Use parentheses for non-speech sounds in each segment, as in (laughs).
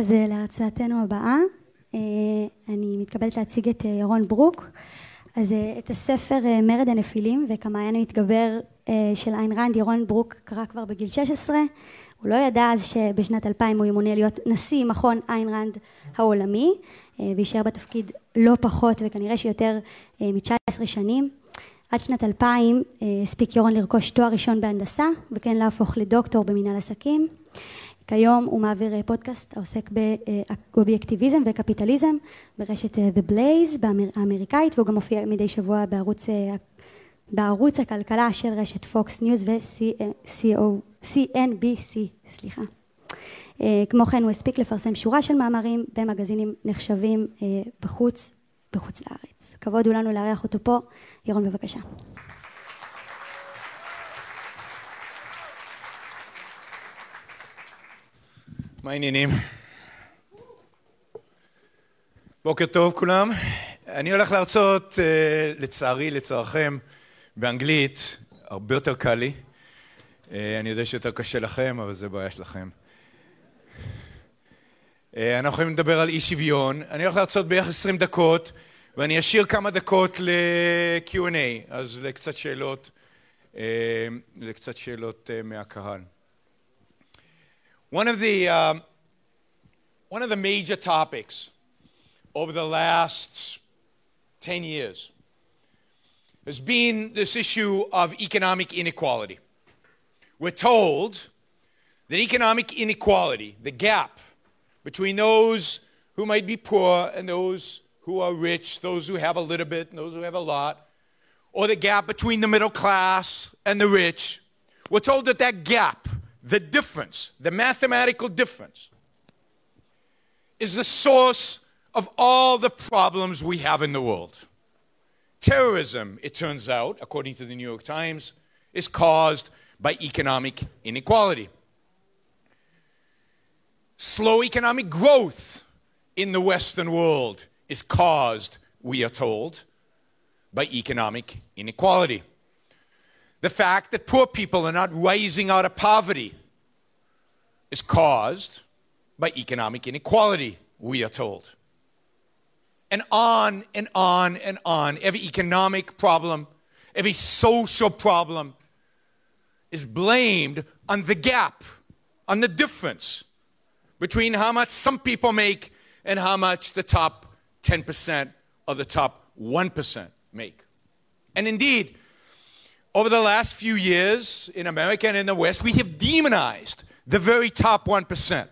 אז אה, להרצאתנו הבאה, אה, אני מתכבדת להציג את אה, ירון ברוק. אז את הספר מרד הנפילים וכמעיין המתגבר של איין רנד, ירון ברוק קרא כבר בגיל 16. הוא לא ידע אז שבשנת 2000 הוא ימונה להיות נשיא מכון איין רנד העולמי, ויישאר בתפקיד לא פחות וכנראה שיותר מ-19 שנים. עד שנת 2000 הספיק ירון לרכוש תואר ראשון בהנדסה וכן להפוך לדוקטור במנהל עסקים. כיום הוא מעביר אה, פודקאסט העוסק באובייקטיביזם וקפיטליזם ברשת אה, The Blaze האמריקאית והוא גם מופיע מדי שבוע בערוץ, אה, בערוץ הכלכלה של רשת פוקס ניוז ו-CNBC, סליחה. כמו כן הוא הספיק לפרסם שורה של מאמרים במגזינים נחשבים בחוץ, בחוץ לארץ. כבוד הוא לנו לארח אותו פה. ירון בבקשה. מה העניינים? בוקר טוב כולם. אני הולך להרצות, אה, לצערי, לצערכם, באנגלית, הרבה יותר קל לי. אה, אני יודע שיותר קשה לכם, אבל זה בעיה שלכם. אה, אנחנו יכולים לדבר על אי שוויון. אני הולך להרצות בערך עשרים דקות, ואני אשאיר כמה דקות ל-Q&A, אז לקצת שאלות, לקצת שאלות מהקהל. One of the um, one of the major topics over the last 10 years has been this issue of economic inequality. We're told that economic inequality, the gap between those who might be poor and those who are rich, those who have a little bit and those who have a lot, or the gap between the middle class and the rich, we're told that that gap the difference, the mathematical difference, is the source of all the problems we have in the world. Terrorism, it turns out, according to the New York Times, is caused by economic inequality. Slow economic growth in the Western world is caused, we are told, by economic inequality. The fact that poor people are not rising out of poverty is caused by economic inequality, we are told. And on and on and on. Every economic problem, every social problem is blamed on the gap, on the difference between how much some people make and how much the top 10% or the top 1% make. And indeed, over the last few years in America and in the West, we have demonized the very top 1%,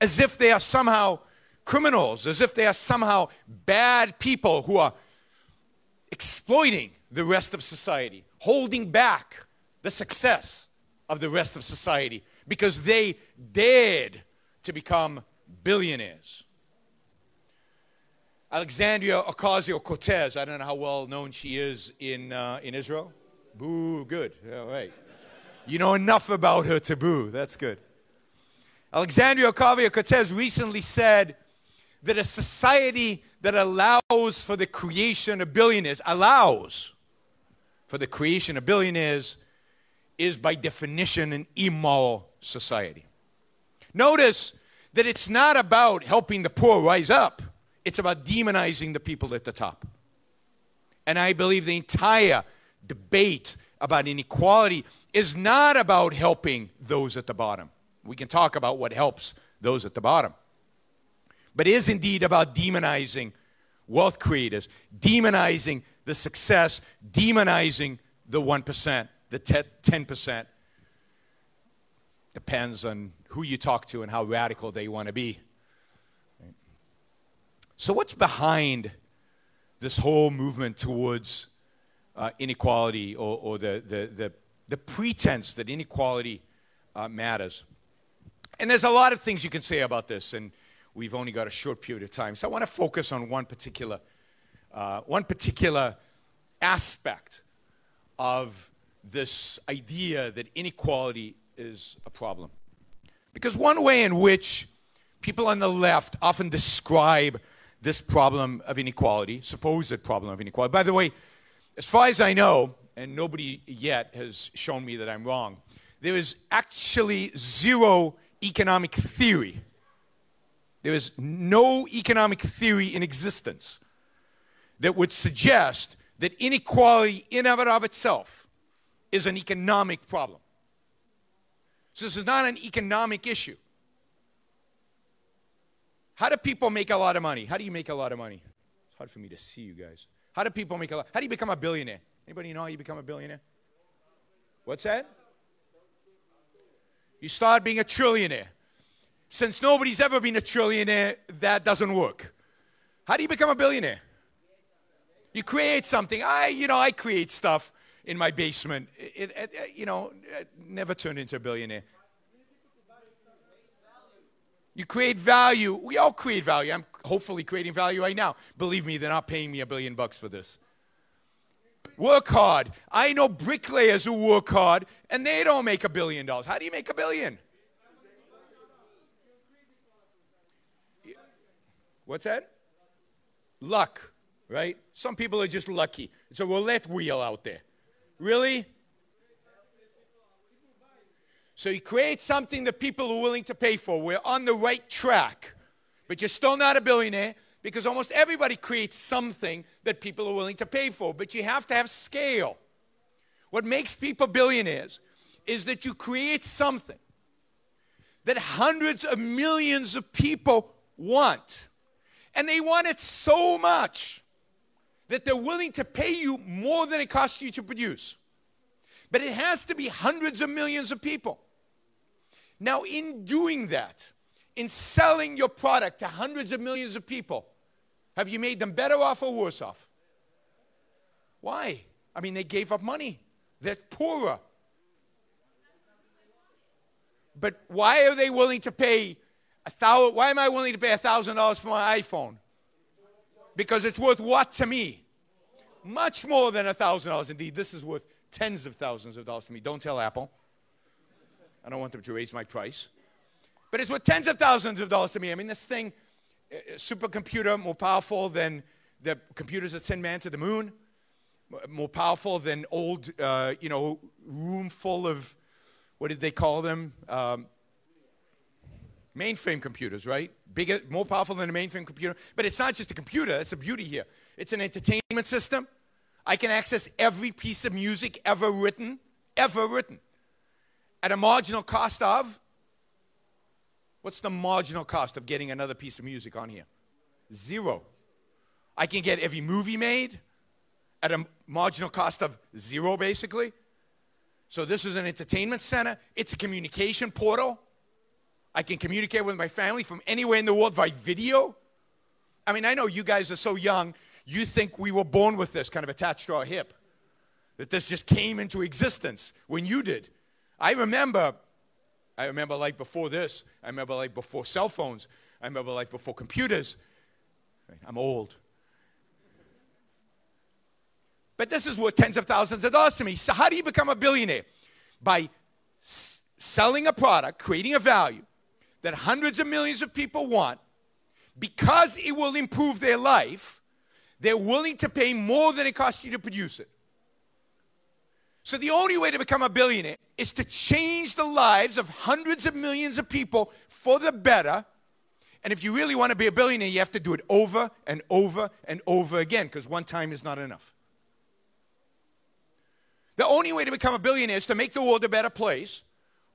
as if they are somehow criminals, as if they are somehow bad people who are exploiting the rest of society, holding back the success of the rest of society because they dared to become billionaires. Alexandria Ocasio Cortez, I don't know how well known she is in, uh, in Israel. Boo, good. All right. You know enough about her to boo. That's good. Alexandria Ocasio Cortez recently said that a society that allows for the creation of billionaires, allows for the creation of billionaires, is by definition an immoral society. Notice that it's not about helping the poor rise up, it's about demonizing the people at the top. And I believe the entire debate about inequality is not about helping those at the bottom. We can talk about what helps those at the bottom. But is indeed about demonizing wealth creators, demonizing the success, demonizing the 1%, the 10%. Depends on who you talk to and how radical they want to be. So, what's behind this whole movement towards uh, inequality or, or the, the, the, the, pretense that inequality uh, matters. And there's a lot of things you can say about this, and we've only got a short period of time. So I want to focus on one particular, uh, one particular aspect of this idea that inequality is a problem. Because one way in which people on the left often describe this problem of inequality, supposed problem of inequality, by the way, as far as I know, and nobody yet has shown me that I'm wrong, there is actually zero economic theory There is no economic theory in existence that would suggest that inequality in and of itself is an economic problem. So this is not an economic issue. How do people make a lot of money? How do you make a lot of money? It's hard for me to see you guys. How do people make a lot? How do you become a billionaire? Anybody know how you become a billionaire? What's that? You start being a trillionaire. Since nobody's ever been a trillionaire, that doesn't work. How do you become a billionaire? You create something. I, you know, I create stuff in my basement. It, it, it you know, never turned into a billionaire. You create value. We all create value. I'm hopefully creating value right now. Believe me, they're not paying me a billion bucks for this. Work hard. I know bricklayers who work hard and they don't make a billion dollars. How do you make a billion? What's that? Luck, right? Some people are just lucky. It's a roulette wheel out there. Really? So you create something that people are willing to pay for. We're on the right track. But you're still not a billionaire because almost everybody creates something that people are willing to pay for. But you have to have scale. What makes people billionaires is that you create something that hundreds of millions of people want. And they want it so much that they're willing to pay you more than it costs you to produce. But it has to be hundreds of millions of people. Now, in doing that, in selling your product to hundreds of millions of people, have you made them better off or worse off? Why? I mean, they gave up money. They're poorer. But why are they willing to pay a thousand? Why am I willing to pay a thousand dollars for my iPhone? Because it's worth what to me? Much more than a thousand dollars. Indeed, this is worth tens of thousands of dollars to me. Don't tell Apple. I don't want them to raise my price. But it's worth tens of thousands of dollars to me. I mean, this thing, supercomputer, more powerful than the computers that send man to the moon, more powerful than old, uh, you know, room full of, what did they call them? Um, mainframe computers, right? Bigger, more powerful than a mainframe computer. But it's not just a computer, that's the beauty here. It's an entertainment system. I can access every piece of music ever written, ever written, at a marginal cost of. What's the marginal cost of getting another piece of music on here? Zero. I can get every movie made at a marginal cost of zero, basically. So, this is an entertainment center, it's a communication portal. I can communicate with my family from anywhere in the world by video. I mean, I know you guys are so young, you think we were born with this kind of attached to our hip, that this just came into existence when you did. I remember, I remember like before this, I remember like before cell phones, I remember like before computers. I'm old. But this is worth tens of thousands of dollars to me. So, how do you become a billionaire? By s- selling a product, creating a value, that hundreds of millions of people want because it will improve their life, they're willing to pay more than it costs you to produce it. So, the only way to become a billionaire is to change the lives of hundreds of millions of people for the better. And if you really want to be a billionaire, you have to do it over and over and over again because one time is not enough. The only way to become a billionaire is to make the world a better place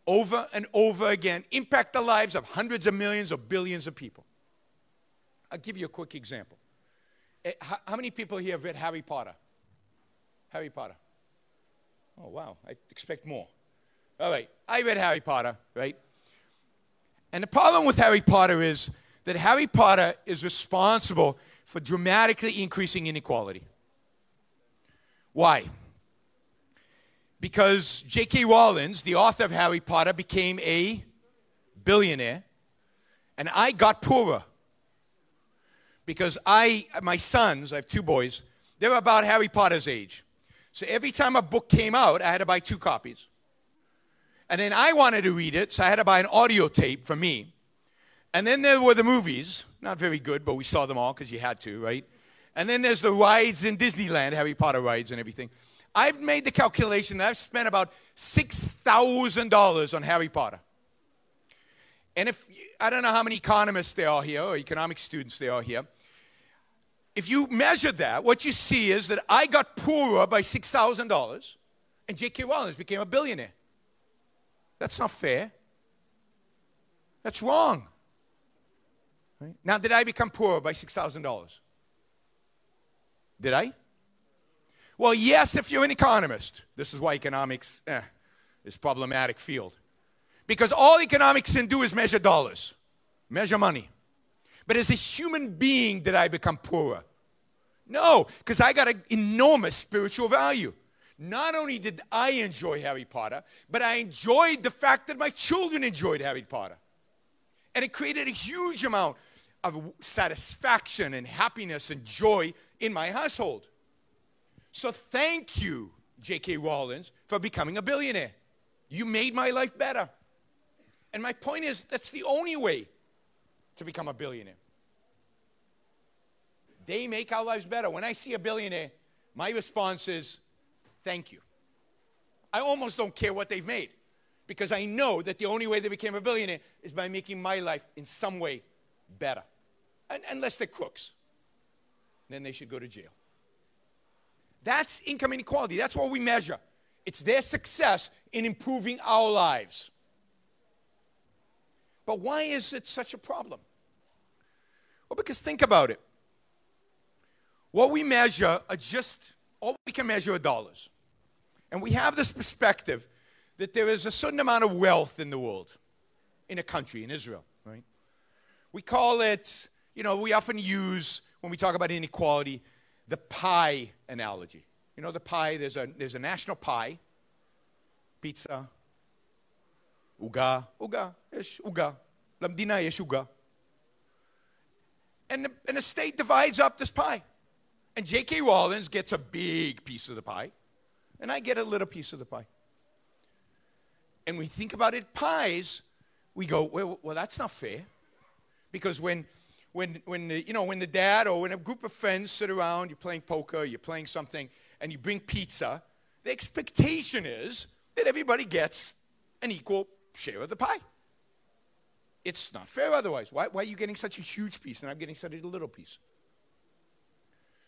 over and over again, impact the lives of hundreds of millions or billions of people. I'll give you a quick example. Eh, how many people here have read Harry Potter? Harry Potter. Oh, wow. I expect more. All right. I read Harry Potter, right? And the problem with Harry Potter is that Harry Potter is responsible for dramatically increasing inequality. Why? because J.K. Rowling, the author of Harry Potter, became a billionaire, and I got poorer because I, my sons, I have two boys, they're about Harry Potter's age. So every time a book came out, I had to buy two copies. And then I wanted to read it, so I had to buy an audio tape for me. And then there were the movies, not very good, but we saw them all because you had to, right? And then there's the rides in Disneyland, Harry Potter rides and everything. I've made the calculation that I've spent about $6,000 on Harry Potter. And if, I don't know how many economists there are here or economic students there are here. If you measure that, what you see is that I got poorer by $6,000 and J.K. Rowling became a billionaire. That's not fair. That's wrong. Right? Now, did I become poorer by $6,000? Did I? Well, yes, if you're an economist. This is why economics eh, is problematic field. Because all economics can do is measure dollars, measure money. But as a human being, did I become poorer? No, because I got an enormous spiritual value. Not only did I enjoy Harry Potter, but I enjoyed the fact that my children enjoyed Harry Potter. And it created a huge amount of satisfaction and happiness and joy in my household. So thank you, J.K. Rawlins, for becoming a billionaire. You made my life better. And my point is, that's the only way to become a billionaire. They make our lives better. When I see a billionaire, my response is, thank you. I almost don't care what they've made because I know that the only way they became a billionaire is by making my life in some way better. And, unless they're crooks, then they should go to jail. That's income inequality. That's what we measure. It's their success in improving our lives. But why is it such a problem? Well, because think about it. What we measure are just, all we can measure are dollars. And we have this perspective that there is a certain amount of wealth in the world, in a country, in Israel, right? We call it, you know, we often use, when we talk about inequality, the pie analogy. You know, the pie, there's a, there's a national pie, pizza, uga, uga, יש uga. למדינה יש uga. And the, and the state divides up this pie. And J.K. Rawlins gets a big piece of the pie, and I get a little piece of the pie. And we think about it pies, we go, well, well that's not fair. Because when, when, when the, you know, when the dad or when a group of friends sit around, you're playing poker, you're playing something, and you bring pizza, the expectation is that everybody gets an equal share of the pie. It's not fair otherwise. Why, why are you getting such a huge piece and I'm getting such a little piece?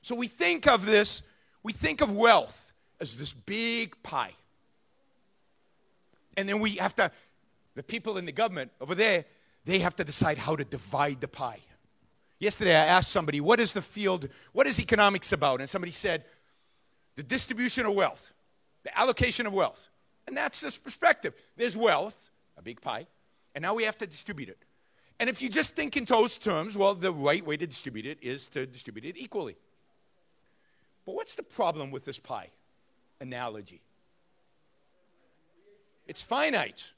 So we think of this, we think of wealth as this big pie. And then we have to, the people in the government over there, they have to decide how to divide the pie. Yesterday I asked somebody, what is the field, what is economics about? And somebody said, the distribution of wealth, the allocation of wealth. And that's this perspective. There's wealth, a big pie, and now we have to distribute it. And if you just think in those terms, well, the right way to distribute it is to distribute it equally. But what's the problem with this pie analogy? It's finite.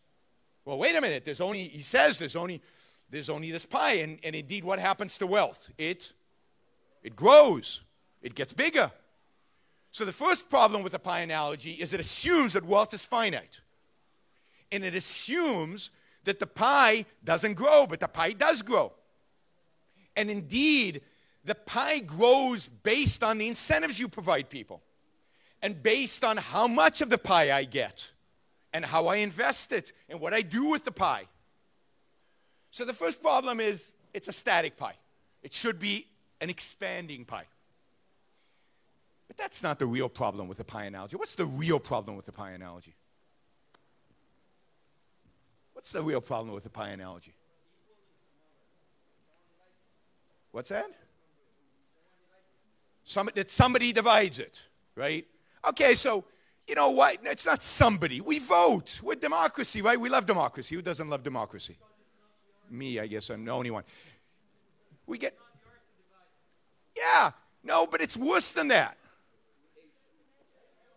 Well, wait a minute. There's only, he says there's only, there's only this pie. And, and indeed, what happens to wealth? It, it grows, it gets bigger. So the first problem with the pie analogy is it assumes that wealth is finite. And it assumes that the pie doesn't grow, but the pie does grow. And indeed, the pie grows based on the incentives you provide people and based on how much of the pie I get and how I invest it and what I do with the pie. So the first problem is it's a static pie. It should be an expanding pie. But that's not the real problem with the pie analogy. What's the real problem with the pie analogy? What's the real problem with the pie analogy? What's that? Some, that somebody divides it, right? Okay, so you know what? It's not somebody. We vote. We're democracy, right? We love democracy. Who doesn't love democracy? Me, I guess I'm the only one. We get. Yeah, no, but it's worse than that.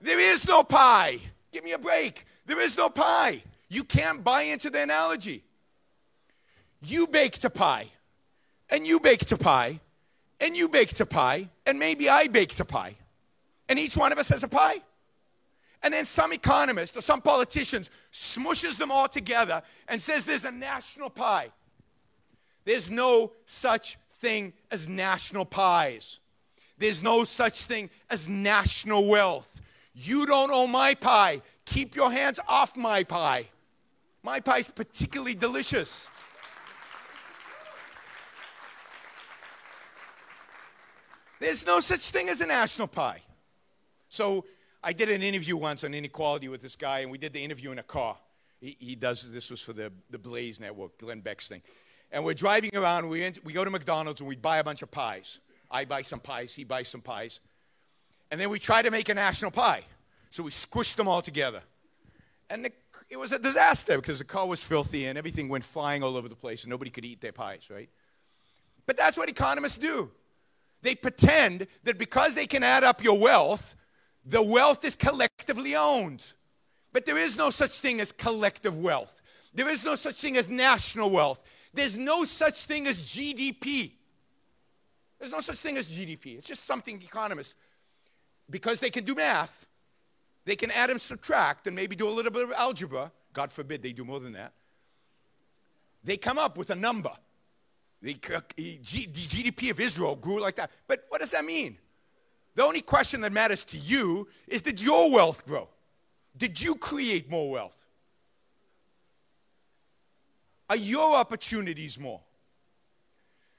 There is no pie. Give me a break. There is no pie. You can't buy into the analogy. You baked a pie, and you baked a pie, and you baked a pie, and maybe I baked a pie. And each one of us has a pie. And then some economist or some politicians smushes them all together and says there's a national pie. There's no such thing as national pies. There's no such thing as national wealth. You don't own my pie. Keep your hands off my pie. My pie's particularly delicious. There's no such thing as a national pie. So I did an interview once on inequality with this guy, and we did the interview in a car. He, he does this was for the, the Blaze Network, Glenn Beck's thing. And we're driving around, we, we go to McDonald's and we buy a bunch of pies. I buy some pies, he buys some pies. And then we try to make a national pie. So we squish them all together. And the it was a disaster because the car was filthy and everything went flying all over the place and nobody could eat their pies, right? But that's what economists do. They pretend that because they can add up your wealth, the wealth is collectively owned. But there is no such thing as collective wealth. There is no such thing as national wealth. There's no such thing as GDP. There's no such thing as GDP. It's just something economists, because they can do math, they can add and subtract and maybe do a little bit of algebra. God forbid they do more than that. They come up with a number. The, GDP of Israel grew like that. But what does that mean? The only question that matters to you is did your wealth grow? Did you create more wealth? Are your opportunities more?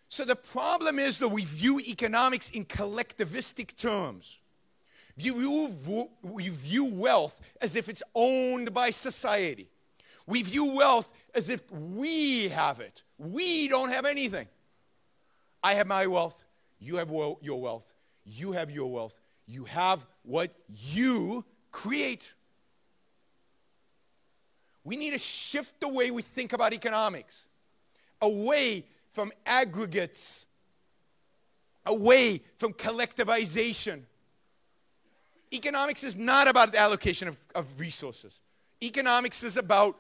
So the problem is that we view economics in collectivistic terms. View, we view wealth as if it's owned by society. We view wealth as if we have it. We don't have anything. I have my wealth. You have your wealth. You have your wealth. You have what you create. We need to shift the way we think about economics away from aggregates, away from collectivization. Economics is not about the allocation of, of resources. Economics is about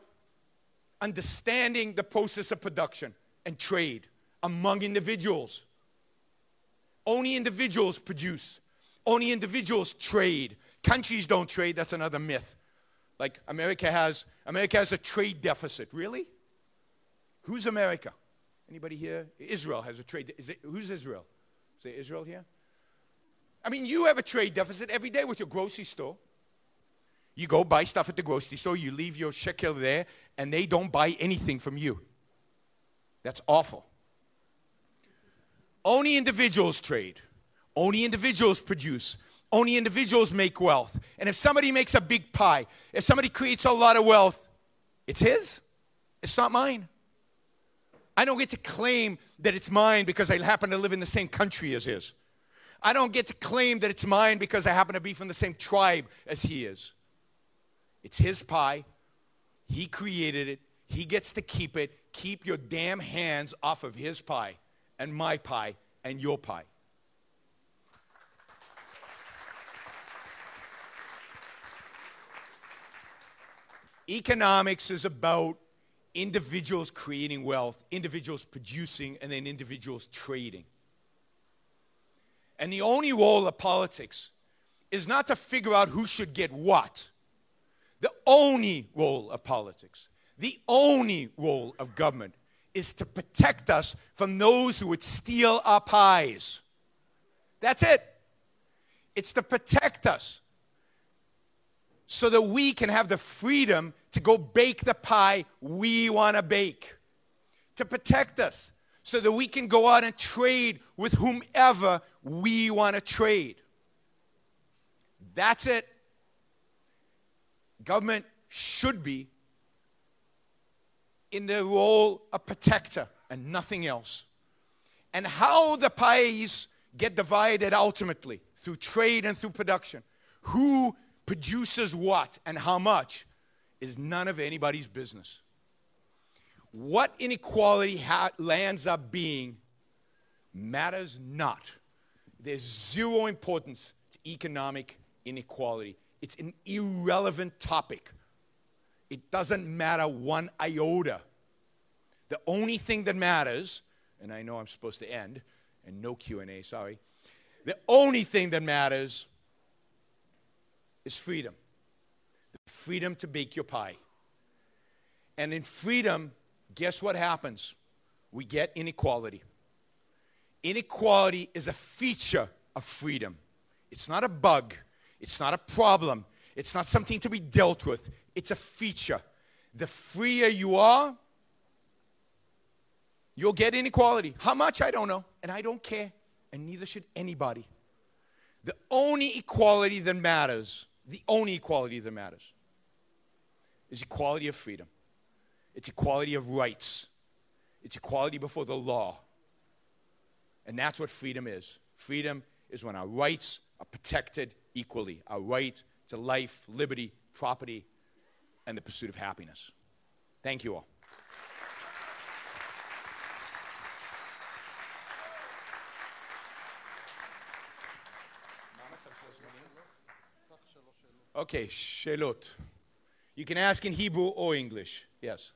understanding the process of production and trade among individuals. Only individuals produce. Only individuals trade. Countries don't trade. That's another myth. Like America has America has a trade deficit. Really? Who's America? Anybody here? Israel has a trade. Is it, who's Israel? Is there Israel here? I mean, you have a trade deficit every day with your grocery store. You go buy stuff at the grocery store, you leave your shekel there, and they don't buy anything from you. That's awful. Only individuals trade. Only individuals produce. Only individuals make wealth. And if somebody makes a big pie, if somebody creates a lot of wealth, it's his. It's not mine. I don't get to claim that it's mine because I happen to live in the same country as his. I don't get to claim that it's mine because I happen to be from the same tribe as he is. It's his pie. He created it. He gets to keep it. Keep your damn hands off of his pie and my pie and your pie. Economics is about individuals creating wealth, individuals producing, and then individuals trading. And the only role of politics is not to figure out who should get what. The only role of politics, the only role of government is to protect us from those who would steal our pies. That's it. It's to protect us so that we can have the freedom to go bake the pie we want to bake, to protect us so that we can go out and trade with whomever we want to trade. That's it. Government should be in the role of protector and nothing else. And how the pies get divided ultimately through trade and through production, who produces what and how much, is none of anybody's business. What inequality ha- lands up being matters not. There's zero importance to economic inequality. It's an irrelevant topic. It doesn't matter one iota. The only thing that matters, and I know I'm supposed to end, and no Q&A, sorry. The only thing that matters is freedom. The freedom to bake your pie. And in freedom, guess what happens? We get inequality. Inequality is a feature of freedom. It's not a bug. It's not a problem. It's not something to be dealt with. It's a feature. The freer you are, you'll get inequality. How much? I don't know. And I don't care. and neither should anybody. The only equality that matters, the only equality that matters, is equality of freedom. It's equality of rights. It's equality before the law. And that's what freedom is. Freedom is when our rights are protected equally our right to life, liberty, property, and the pursuit of happiness. Thank you all. Okay, shelot. You can ask in Hebrew or English. Yes.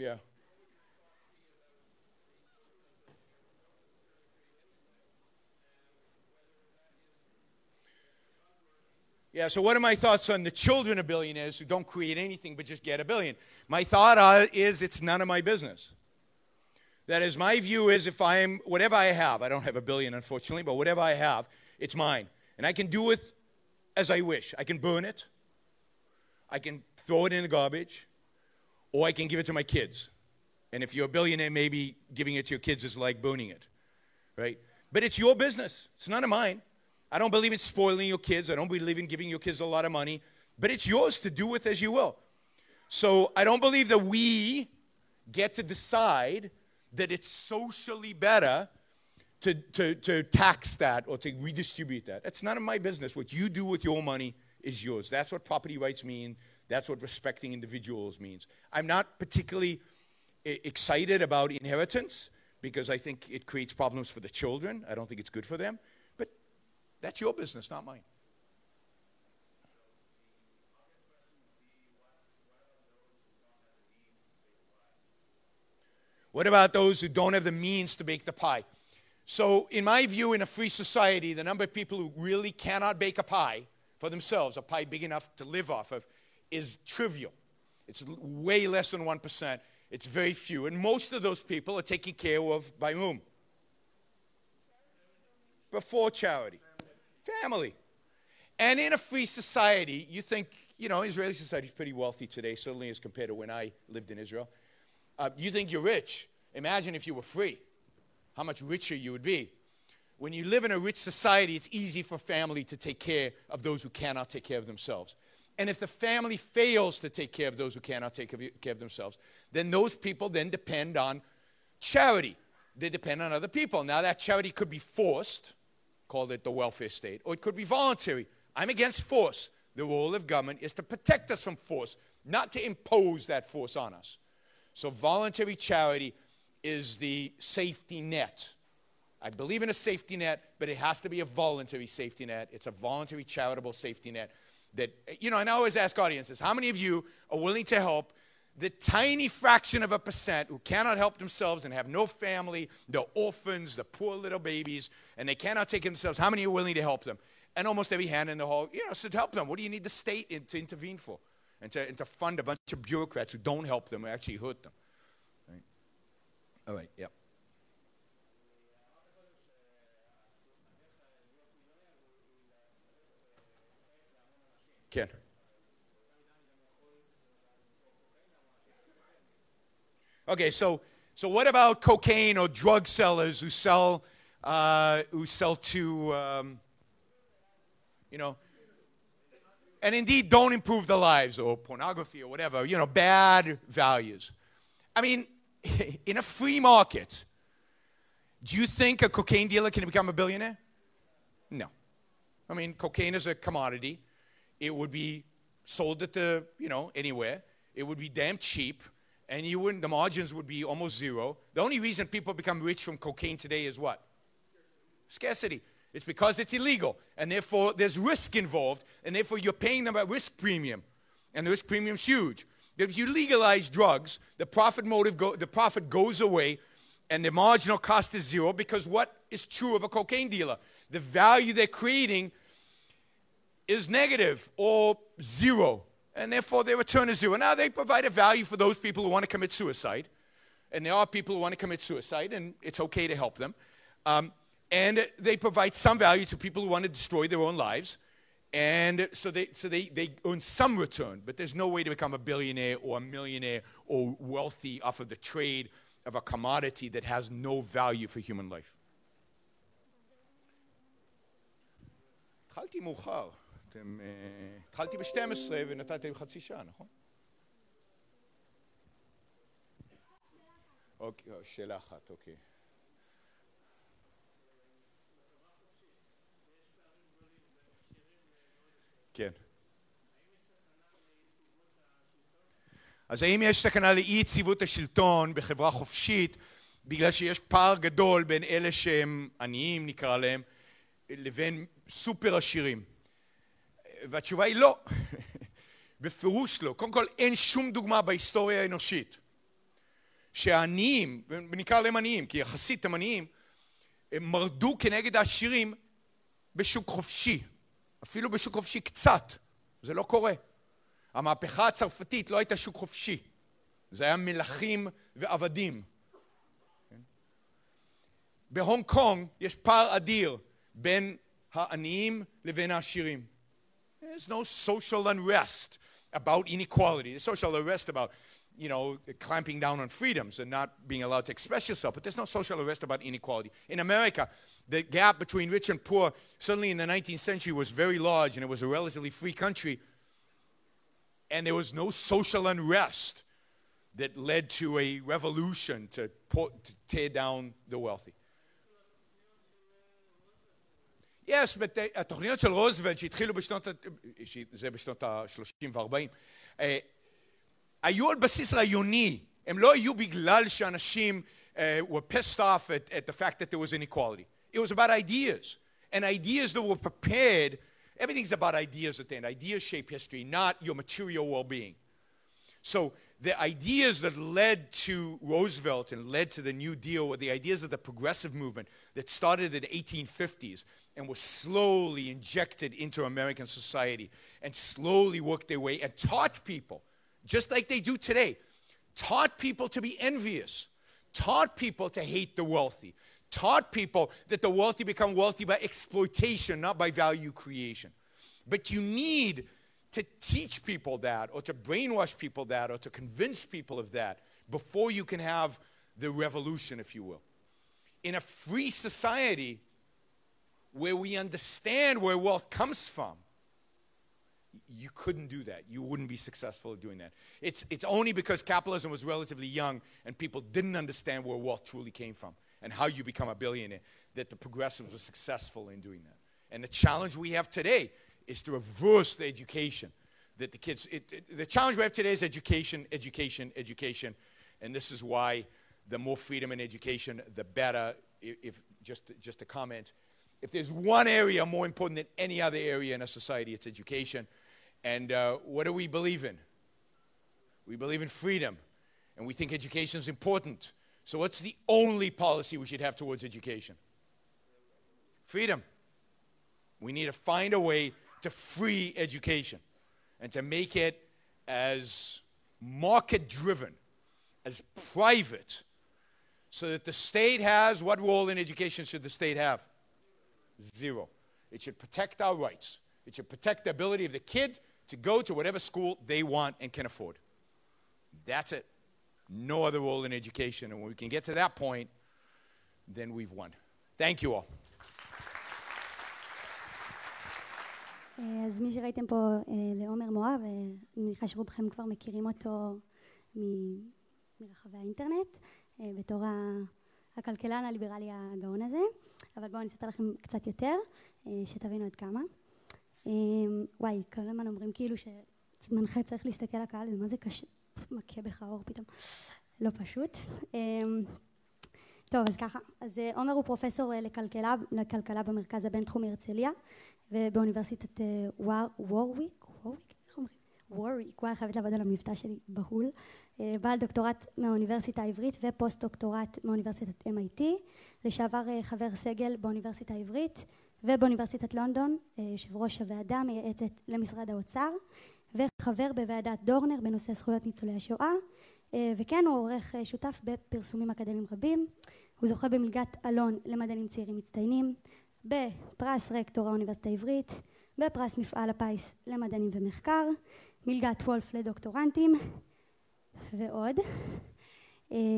Yeah. Yeah, so what are my thoughts on the children of billionaires who don't create anything but just get a billion? My thought uh, is it's none of my business. That is, my view is if I'm, whatever I have, I don't have a billion unfortunately, but whatever I have, it's mine. And I can do with as I wish. I can burn it, I can throw it in the garbage, or I can give it to my kids. And if you're a billionaire, maybe giving it to your kids is like burning it, right? But it's your business, it's none of mine. I don't believe in spoiling your kids. I don't believe in giving your kids a lot of money, but it's yours to do with as you will. So I don't believe that we get to decide that it's socially better to, to, to tax that or to redistribute that. That's none of my business. What you do with your money is yours. That's what property rights mean. That's what respecting individuals means. I'm not particularly excited about inheritance because I think it creates problems for the children. I don't think it's good for them. But that's your business, not mine. What about those who don't have the means to bake the pie? So, in my view, in a free society, the number of people who really cannot bake a pie for themselves, a pie big enough to live off of, is trivial. It's way less than 1%. It's very few. And most of those people are taken care of by whom? Before charity. Family. And in a free society, you think, you know, Israeli society is pretty wealthy today, certainly as compared to when I lived in Israel. Uh, you think you're rich. Imagine if you were free, how much richer you would be. When you live in a rich society, it's easy for family to take care of those who cannot take care of themselves. And if the family fails to take care of those who cannot take care of themselves, then those people then depend on charity. They depend on other people. Now, that charity could be forced, called it the welfare state, or it could be voluntary. I'm against force. The role of government is to protect us from force, not to impose that force on us. So, voluntary charity is the safety net. I believe in a safety net, but it has to be a voluntary safety net. It's a voluntary charitable safety net that, you know, and I always ask audiences, how many of you are willing to help the tiny fraction of a percent who cannot help themselves and have no family, the orphans, the poor little babies, and they cannot take themselves, how many are willing to help them? And almost every hand in the hall, you know, to help them. What do you need the state in, to intervene for? And to, and to fund a bunch of bureaucrats who don't help them, who actually hurt them. All right, yeah. Ken. Okay, so so what about cocaine or drug sellers who sell uh, who sell to um, you know and indeed don't improve the lives or pornography or whatever you know bad values. I mean, (laughs) in a free market, do you think a cocaine dealer can become a billionaire? No. I mean, cocaine is a commodity. It would be sold at the, you know, anywhere. It would be damn cheap and you wouldn't, the margins would be almost zero. The only reason people become rich from cocaine today is what? Scarcity. It's because it's illegal, and therefore there's risk involved, and therefore you're paying them a risk premium, and the risk premium's huge. If you legalize drugs, the profit motive, go, the profit goes away, and the marginal cost is zero because what is true of a cocaine dealer? The value they're creating is negative or zero and therefore their return is zero. Now, they provide a value for those people who want to commit suicide, and there are people who want to commit suicide, and it's okay to help them. Um, And they provide some value to people who want to destroy their own lives. And so they, so they, they earn some return, but there's no way to become a billionaire or a millionaire or wealthy off of the trade of a commodity that has no value for human life. התחלתי מאוחר. אתם, uh, התחלתי ב-12 ונתתם חצי שעה, נכון? אוקיי, שאלה אחת, אוקיי. כן. אז האם יש סכנה לאי יציבות השלטון בחברה חופשית בגלל שיש פער גדול בין אלה שהם עניים נקרא להם לבין סופר עשירים? והתשובה היא לא, (laughs) בפירוש לא. קודם כל אין שום דוגמה בהיסטוריה האנושית שהעניים, ונקרא להם עניים כי יחסית הם עניים, הם מרדו כנגד העשירים בשוק חופשי. אפילו בשוק חופשי קצת, זה לא קורה. המהפכה הצרפתית לא הייתה שוק חופשי, זה היה מלכים ועבדים. בהונג קונג יש פער אדיר בין העניים לבין העשירים. There's no social unrest about inequality. There's social unrest about, you know, clamping down on freedoms and not being allowed to express yourself, but there's no social unrest about inequality. In America, the gap between rich and poor suddenly in the 19th century was very large and it was a relatively free country. And there was no social unrest that led to a revolution to, put, to tear down the wealthy. Yes, but the, התוכניות של רוזוולט שהתחילו בשנות, זה בשנות ה-30 ו-40, היו על בסיס רעיוני, הם לא היו בגלל שאנשים uh, were pissed off at, at the fact that there was inequality. It was about ideas. And ideas that were prepared, everything's about ideas at the end. Ideas shape history, not your material well being. So the ideas that led to Roosevelt and led to the New Deal were the ideas of the progressive movement that started in the 1850s and was slowly injected into American society and slowly worked their way and taught people, just like they do today, taught people to be envious, taught people to hate the wealthy, taught people that the wealthy become wealthy by exploitation, not by value creation. But you need to teach people that, or to brainwash people that, or to convince people of that before you can have the revolution, if you will. In a free society where we understand where wealth comes from, you couldn't do that. You wouldn't be successful at doing that. It's, it's only because capitalism was relatively young and people didn't understand where wealth truly came from and how you become a billionaire, that the progressives were successful in doing that. And the challenge we have today is to reverse the education that the kids, it, it, the challenge we have today is education, education, education. And this is why the more freedom in education, the better. If, if just, just a comment, if there's one area more important than any other area in a society, it's education. And uh, what do we believe in? We believe in freedom, and we think education is important. So, what's the only policy we should have towards education? Freedom. We need to find a way to free education and to make it as market driven, as private, so that the state has what role in education should the state have? Zero. It should protect our rights, it should protect the ability of the kid to go to whatever school they want and can afford. That's it. no other role in education. And when we can get to that point, then we've won. Thank you all. אז מי שראיתם פה לעומר מואב, אני מניחה שרובכם כבר מכירים אותו מרחבי האינטרנט, בתור הכלכלן הליברלי הגאון הזה, אבל בואו אני אספר לכם קצת יותר, שתבינו עד כמה. וואי, כל הזמן אומרים כאילו שמנחה צריך להסתכל לקהל, ומה זה קשה, מכה בך האור פתאום, לא פשוט. טוב, אז ככה, אז עומר הוא פרופסור לכלכלה, לכלכלה במרכז הבינתחומי הרצליה ובאוניברסיטת וורוויק, וורוויק, וורוויק, וואי, חייבת לעבוד על המבטא שלי בהול. בעל דוקטורט מהאוניברסיטה העברית ופוסט דוקטורט מאוניברסיטת MIT, לשעבר חבר סגל באוניברסיטה העברית ובאוניברסיטת לונדון, יושב ראש הוועדה המייעצת למשרד האוצר וחבר בוועדת דורנר בנושא זכויות ניצולי השואה וכן הוא עורך שותף בפרסומים אקדמיים רבים הוא זוכה במלגת אלון למדענים צעירים מצטיינים, בפרס רקטור האוניברסיטה העברית, בפרס מפעל הפיס למדענים ומחקר, מלגת וולף לדוקטורנטים ועוד.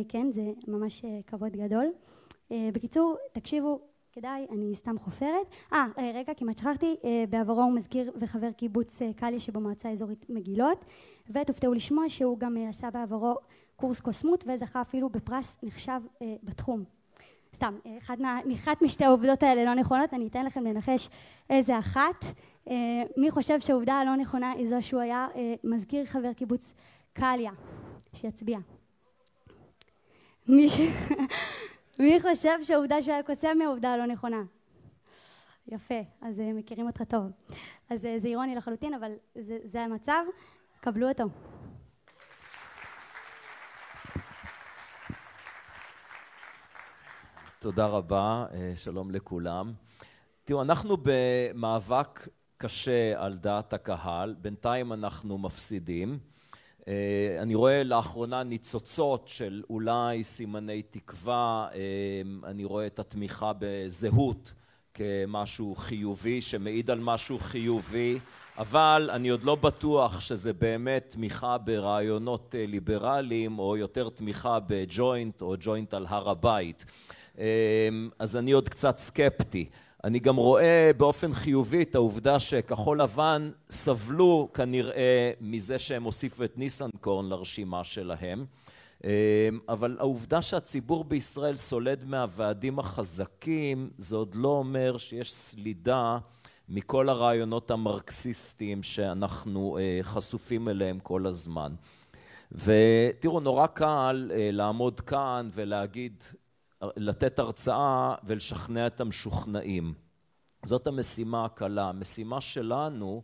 כן, זה ממש כבוד גדול. בקיצור, תקשיבו, כדאי, אני סתם חופרת. אה, רגע, כמעט שכחתי, בעברו הוא מזכיר וחבר קיבוץ קליה שבמועצה האזורית מגילות, ותופתעו לשמוע שהוא גם עשה בעברו קורס קוסמות וזכה אפילו בפרס נחשב בתחום. סתם, אחת, אחת משתי העובדות האלה לא נכונות, אני אתן לכם לנחש איזה אחת. מי חושב שהעובדה הלא נכונה היא זו שהוא היה מזכיר חבר קיבוץ קליה? שיצביע. מי ש... (laughs) מי חושב שהעובדה שהוא היה קוסם היא העובדה הלא נכונה? יפה, אז מכירים אותך טוב. אז זה אירוני לחלוטין, אבל זה, זה המצב, קבלו אותו. תודה רבה, שלום לכולם. תראו, אנחנו במאבק קשה על דעת הקהל, בינתיים אנחנו מפסידים. אני רואה לאחרונה ניצוצות של אולי סימני תקווה, אני רואה את התמיכה בזהות כמשהו חיובי, שמעיד על משהו חיובי, אבל אני עוד לא בטוח שזה באמת תמיכה ברעיונות ליברליים, או יותר תמיכה בג'וינט או ג'וינט על הר הבית. אז אני עוד קצת סקפטי. אני גם רואה באופן חיובי את העובדה שכחול לבן סבלו כנראה מזה שהם הוסיפו את ניסנקורן לרשימה שלהם, אבל העובדה שהציבור בישראל סולד מהוועדים החזקים, זה עוד לא אומר שיש סלידה מכל הרעיונות המרקסיסטיים שאנחנו חשופים אליהם כל הזמן. ותראו, נורא קל לעמוד כאן ולהגיד לתת הרצאה ולשכנע את המשוכנעים. זאת המשימה הקלה. המשימה שלנו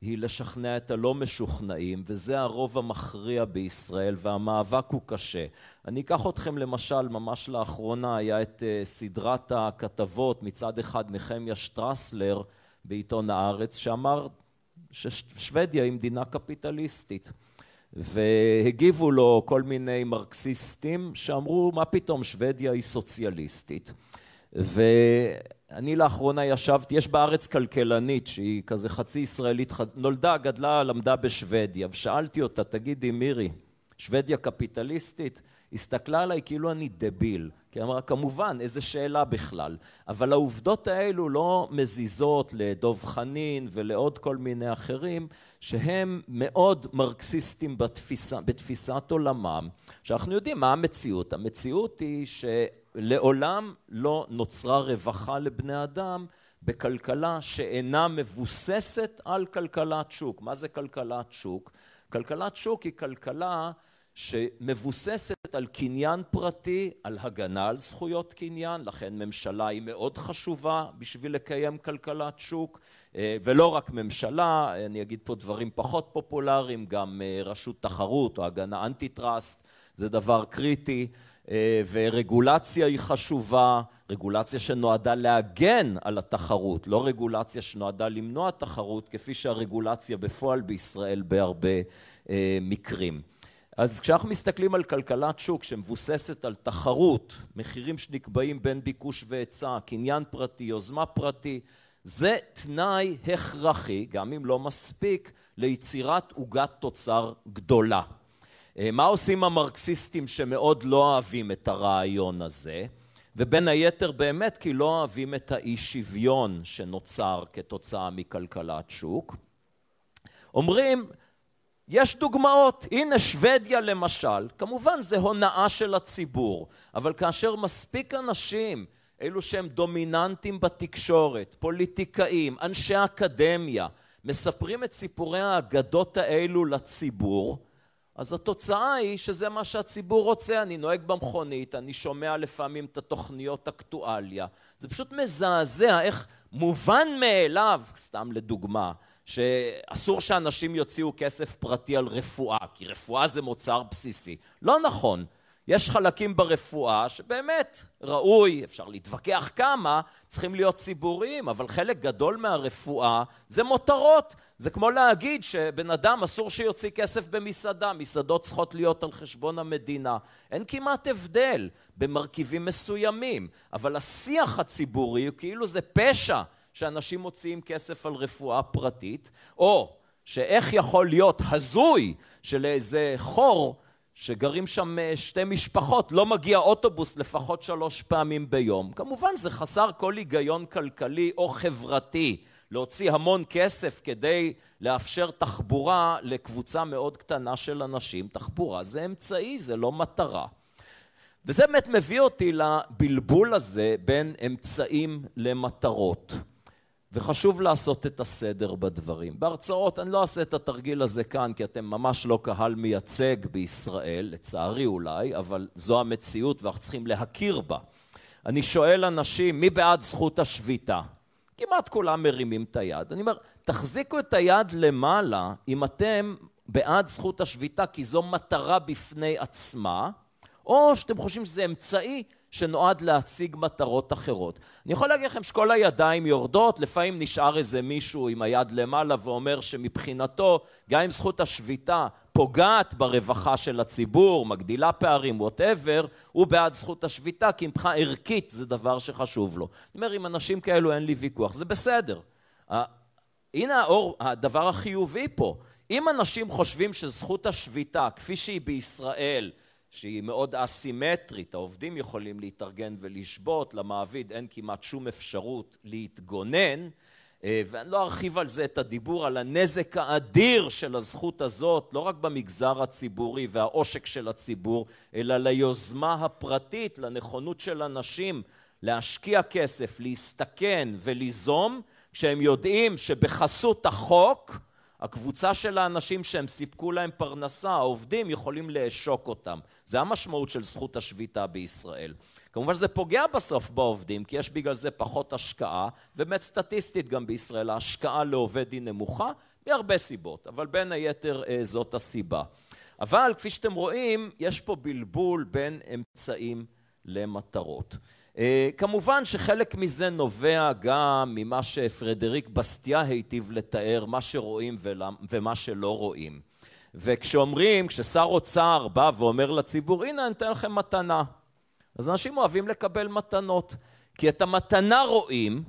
היא לשכנע את הלא משוכנעים, וזה הרוב המכריע בישראל, והמאבק הוא קשה. אני אקח אתכם למשל, ממש לאחרונה היה את סדרת הכתבות, מצד אחד נחמיה שטרסלר בעיתון הארץ, שאמר ששוודיה היא מדינה קפיטליסטית. והגיבו לו כל מיני מרקסיסטים שאמרו מה פתאום שוודיה היא סוציאליסטית ואני לאחרונה ישבתי, יש בארץ כלכלנית שהיא כזה חצי ישראלית, נולדה, גדלה, למדה בשוודיה ושאלתי אותה תגידי מירי שוודיה קפיטליסטית? הסתכלה עליי כאילו אני דביל, כי אמרה כמובן איזה שאלה בכלל, אבל העובדות האלו לא מזיזות לדוב חנין ולעוד כל מיני אחרים שהם מאוד מרקסיסטים בתפיסה, בתפיסת עולמם, שאנחנו יודעים מה המציאות, המציאות היא שלעולם לא נוצרה רווחה לבני אדם בכלכלה שאינה מבוססת על כלכלת שוק. מה זה כלכלת שוק? כלכלת שוק היא כלכלה שמבוססת על קניין פרטי, על הגנה על זכויות קניין, לכן ממשלה היא מאוד חשובה בשביל לקיים כלכלת שוק, ולא רק ממשלה, אני אגיד פה דברים פחות פופולריים, גם רשות תחרות או הגנה אנטי טראסט, זה דבר קריטי, ורגולציה היא חשובה, רגולציה שנועדה להגן על התחרות, לא רגולציה שנועדה למנוע תחרות, כפי שהרגולציה בפועל בישראל בהרבה מקרים. אז כשאנחנו מסתכלים על כלכלת שוק שמבוססת על תחרות, מחירים שנקבעים בין ביקוש והיצע, קניין פרטי, יוזמה פרטי, זה תנאי הכרחי, גם אם לא מספיק, ליצירת עוגת תוצר גדולה. מה עושים המרקסיסטים שמאוד לא אוהבים את הרעיון הזה? ובין היתר באמת כי לא אוהבים את האי שוויון שנוצר כתוצאה מכלכלת שוק. אומרים יש דוגמאות, הנה שוודיה למשל, כמובן זה הונאה של הציבור, אבל כאשר מספיק אנשים, אלו שהם דומיננטים בתקשורת, פוליטיקאים, אנשי אקדמיה, מספרים את סיפורי האגדות האלו לציבור, אז התוצאה היא שזה מה שהציבור רוצה, אני נוהג במכונית, אני שומע לפעמים את התוכניות אקטואליה, זה פשוט מזעזע איך מובן מאליו, סתם לדוגמה, שאסור שאנשים יוציאו כסף פרטי על רפואה, כי רפואה זה מוצר בסיסי. לא נכון. יש חלקים ברפואה שבאמת ראוי, אפשר להתווכח כמה, צריכים להיות ציבוריים, אבל חלק גדול מהרפואה זה מותרות. זה כמו להגיד שבן אדם אסור שיוציא כסף במסעדה, מסעדות צריכות להיות על חשבון המדינה. אין כמעט הבדל במרכיבים מסוימים, אבל השיח הציבורי הוא כאילו זה פשע שאנשים מוציאים כסף על רפואה פרטית, או שאיך יכול להיות הזוי שלאיזה חור שגרים שם אה, שתי משפחות, לא מגיע אוטובוס לפחות שלוש פעמים ביום. כמובן זה חסר כל היגיון כלכלי או חברתי להוציא המון כסף כדי לאפשר תחבורה לקבוצה מאוד קטנה של אנשים. תחבורה זה אמצעי, זה לא מטרה. וזה באמת מביא אותי לבלבול הזה בין אמצעים למטרות. וחשוב לעשות את הסדר בדברים. בהרצאות, אני לא אעשה את התרגיל הזה כאן, כי אתם ממש לא קהל מייצג בישראל, לצערי אולי, אבל זו המציאות ואנחנו צריכים להכיר בה. אני שואל אנשים, מי בעד זכות השביתה? כמעט כולם מרימים את היד. אני אומר, תחזיקו את היד למעלה אם אתם בעד זכות השביתה, כי זו מטרה בפני עצמה, או שאתם חושבים שזה אמצעי שנועד להציג מטרות אחרות. אני יכול להגיד לכם שכל הידיים יורדות, לפעמים נשאר איזה מישהו עם היד למעלה ואומר שמבחינתו, גם אם זכות השביתה פוגעת ברווחה של הציבור, מגדילה פערים, ווטאבר, הוא בעד זכות השביתה, כי מבחינה ערכית זה דבר שחשוב לו. אני אומר, עם אנשים כאלו אין לי ויכוח, זה בסדר. הנה האור, הדבר החיובי פה. אם אנשים חושבים שזכות השביתה, כפי שהיא בישראל, שהיא מאוד אסימטרית, העובדים יכולים להתארגן ולשבות, למעביד אין כמעט שום אפשרות להתגונן, אה, ואני לא ארחיב על זה את הדיבור על הנזק האדיר של הזכות הזאת, לא רק במגזר הציבורי והעושק של הציבור, אלא ליוזמה הפרטית, לנכונות של אנשים להשקיע כסף, להסתכן וליזום, כשהם יודעים שבחסות החוק הקבוצה של האנשים שהם סיפקו להם פרנסה, העובדים, יכולים לעשוק אותם. זה המשמעות של זכות השביתה בישראל. כמובן שזה פוגע בסוף בעובדים, כי יש בגלל זה פחות השקעה, ובאמת סטטיסטית גם בישראל ההשקעה לעובד היא נמוכה, מהרבה סיבות, אבל בין היתר אה, זאת הסיבה. אבל כפי שאתם רואים, יש פה בלבול בין אמצעים למטרות. אה, כמובן שחלק מזה נובע גם ממה שפרדריק בסטיה היטיב לתאר, מה שרואים ומה שלא רואים. וכשאומרים, כששר אוצר בא ואומר לציבור, הנה אני אתן לכם מתנה, אז אנשים אוהבים לקבל מתנות, כי את המתנה רואים,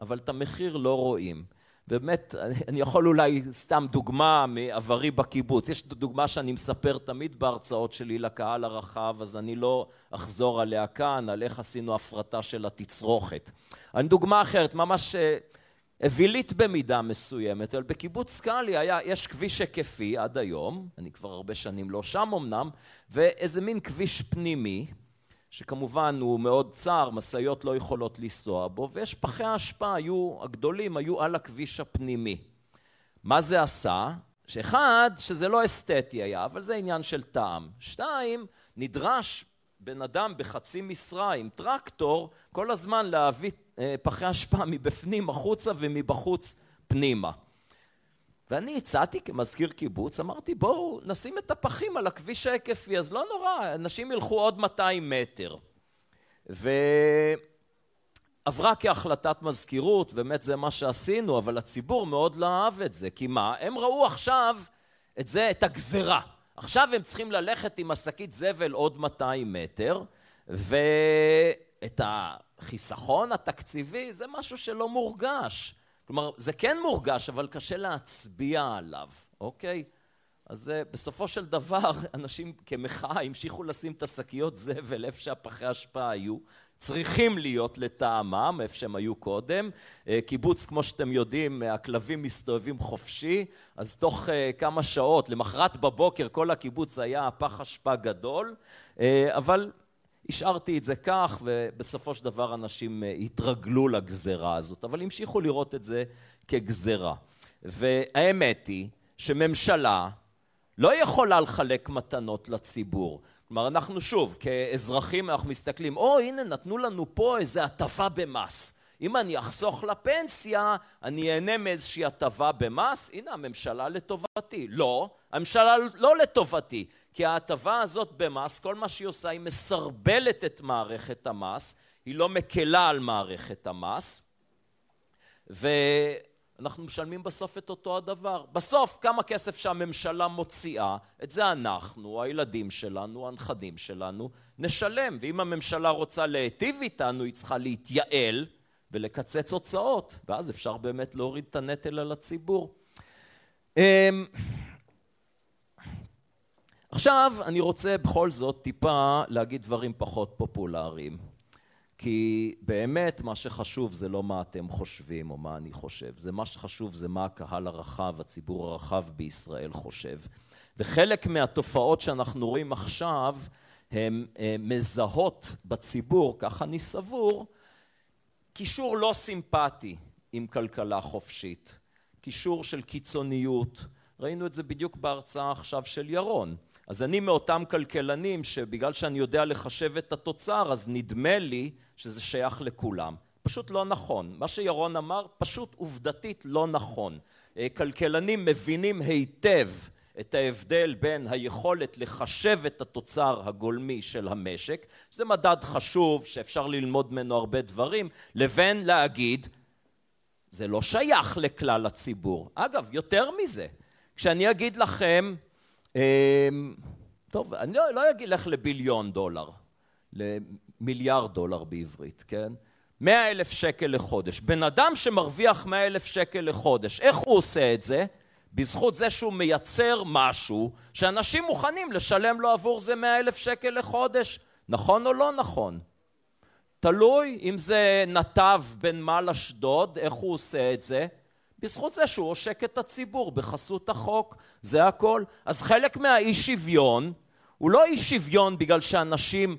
אבל את המחיר לא רואים. באמת, אני יכול אולי סתם דוגמה מעברי בקיבוץ. יש דוגמה שאני מספר תמיד בהרצאות שלי לקהל הרחב, אז אני לא אחזור עליה כאן, על איך עשינו הפרטה של התצרוכת. אני דוגמה אחרת, ממש אה, אווילית במידה מסוימת, אבל בקיבוץ סקאלי היה, יש כביש היקפי עד היום, אני כבר הרבה שנים לא שם אמנם, ואיזה מין כביש פנימי, שכמובן הוא מאוד צר, משאיות לא יכולות לנסוע בו, ויש פחי האשפה, היו, הגדולים היו על הכביש הפנימי. מה זה עשה? שאחד, שזה לא אסתטי היה, אבל זה עניין של טעם. שתיים, נדרש בן אדם בחצי משרה עם טרקטור כל הזמן להביא אה, פחי אשפה מבפנים החוצה ומבחוץ פנימה. ואני הצעתי כמזכיר קיבוץ, אמרתי בואו נשים את הפחים על הכביש ההיקפי, אז לא נורא, אנשים ילכו עוד 200 מטר. ועברה כהחלטת מזכירות, באמת זה מה שעשינו, אבל הציבור מאוד לא אהב את זה, כי מה? הם ראו עכשיו את זה, את הגזרה. עכשיו הם צריכים ללכת עם השקית זבל עוד 200 מטר, ואת החיסכון התקציבי זה משהו שלא מורגש. כלומר, זה כן מורגש, אבל קשה להצביע עליו, אוקיי? אז בסופו של דבר, (laughs) אנשים כמחאה המשיכו לשים את השקיות זבל איפה שהפחי אשפה היו, צריכים להיות לטעמם, איפה שהם היו קודם. אה, קיבוץ, כמו שאתם יודעים, הכלבים מסתובבים חופשי, אז תוך אה, כמה שעות, למחרת בבוקר, כל הקיבוץ היה פח אשפה גדול, אה, אבל השארתי את זה כך, ובסופו של דבר אנשים אה, התרגלו לגזרה הזאת, אבל המשיכו לראות את זה כגזרה. והאמת היא שממשלה לא יכולה לחלק מתנות לציבור. כלומר, אנחנו שוב, כאזרחים, אנחנו מסתכלים, או, הנה, נתנו לנו פה איזה הטבה במס. אם אני אחסוך לפנסיה, אני אהנה מאיזושהי הטבה במס, הנה הממשלה לטובתי. לא, הממשלה לא לטובתי, כי ההטבה הזאת במס, כל מה שהיא עושה היא מסרבלת את מערכת המס, היא לא מקלה על מערכת המס, ואנחנו משלמים בסוף את אותו הדבר. בסוף כמה כסף שהממשלה מוציאה, את זה אנחנו, הילדים שלנו, הנכדים שלנו, נשלם. ואם הממשלה רוצה להיטיב איתנו, היא צריכה להתייעל ולקצץ הוצאות, ואז אפשר באמת להוריד את הנטל על הציבור. עכשיו אני רוצה בכל זאת טיפה להגיד דברים פחות פופולריים. כי באמת מה שחשוב זה לא מה אתם חושבים או מה אני חושב, זה מה שחשוב זה מה הקהל הרחב, הציבור הרחב בישראל חושב. וחלק מהתופעות שאנחנו רואים עכשיו הן אה, מזהות בציבור, כך אני סבור, קישור לא סימפטי עם כלכלה חופשית, קישור של קיצוניות, ראינו את זה בדיוק בהרצאה עכשיו של ירון. אז אני מאותם כלכלנים שבגלל שאני יודע לחשב את התוצר אז נדמה לי שזה שייך לכולם. פשוט לא נכון. מה שירון אמר פשוט עובדתית לא נכון. אה, כלכלנים מבינים היטב את ההבדל בין היכולת לחשב את התוצר הגולמי של המשק, שזה מדד חשוב שאפשר ללמוד ממנו הרבה דברים, לבין להגיד זה לא שייך לכלל הציבור. אגב, יותר מזה, כשאני אגיד לכם, טוב, אני לא, לא אגיד לך לביליון דולר, למיליארד דולר בעברית, כן? מאה אלף שקל לחודש. בן אדם שמרוויח מאה אלף שקל לחודש, איך הוא עושה את זה? בזכות זה שהוא מייצר משהו שאנשים מוכנים לשלם לו עבור זה מאה אלף שקל לחודש. נכון או לא נכון? תלוי אם זה נתב בנמל אשדוד, איך הוא עושה את זה? בזכות זה שהוא עושק את הציבור בחסות החוק, זה הכל. אז חלק מהאי שוויון הוא לא אי שוויון בגלל שאנשים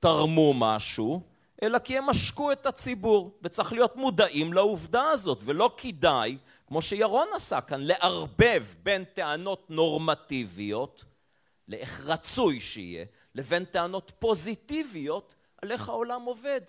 תרמו משהו, אלא כי הם עשקו את הציבור, וצריך להיות מודעים לעובדה הזאת, ולא כדאי, כמו שירון עשה כאן, לערבב בין טענות נורמטיביות, לאיך רצוי שיהיה, לבין טענות פוזיטיביות על איך העולם עובד.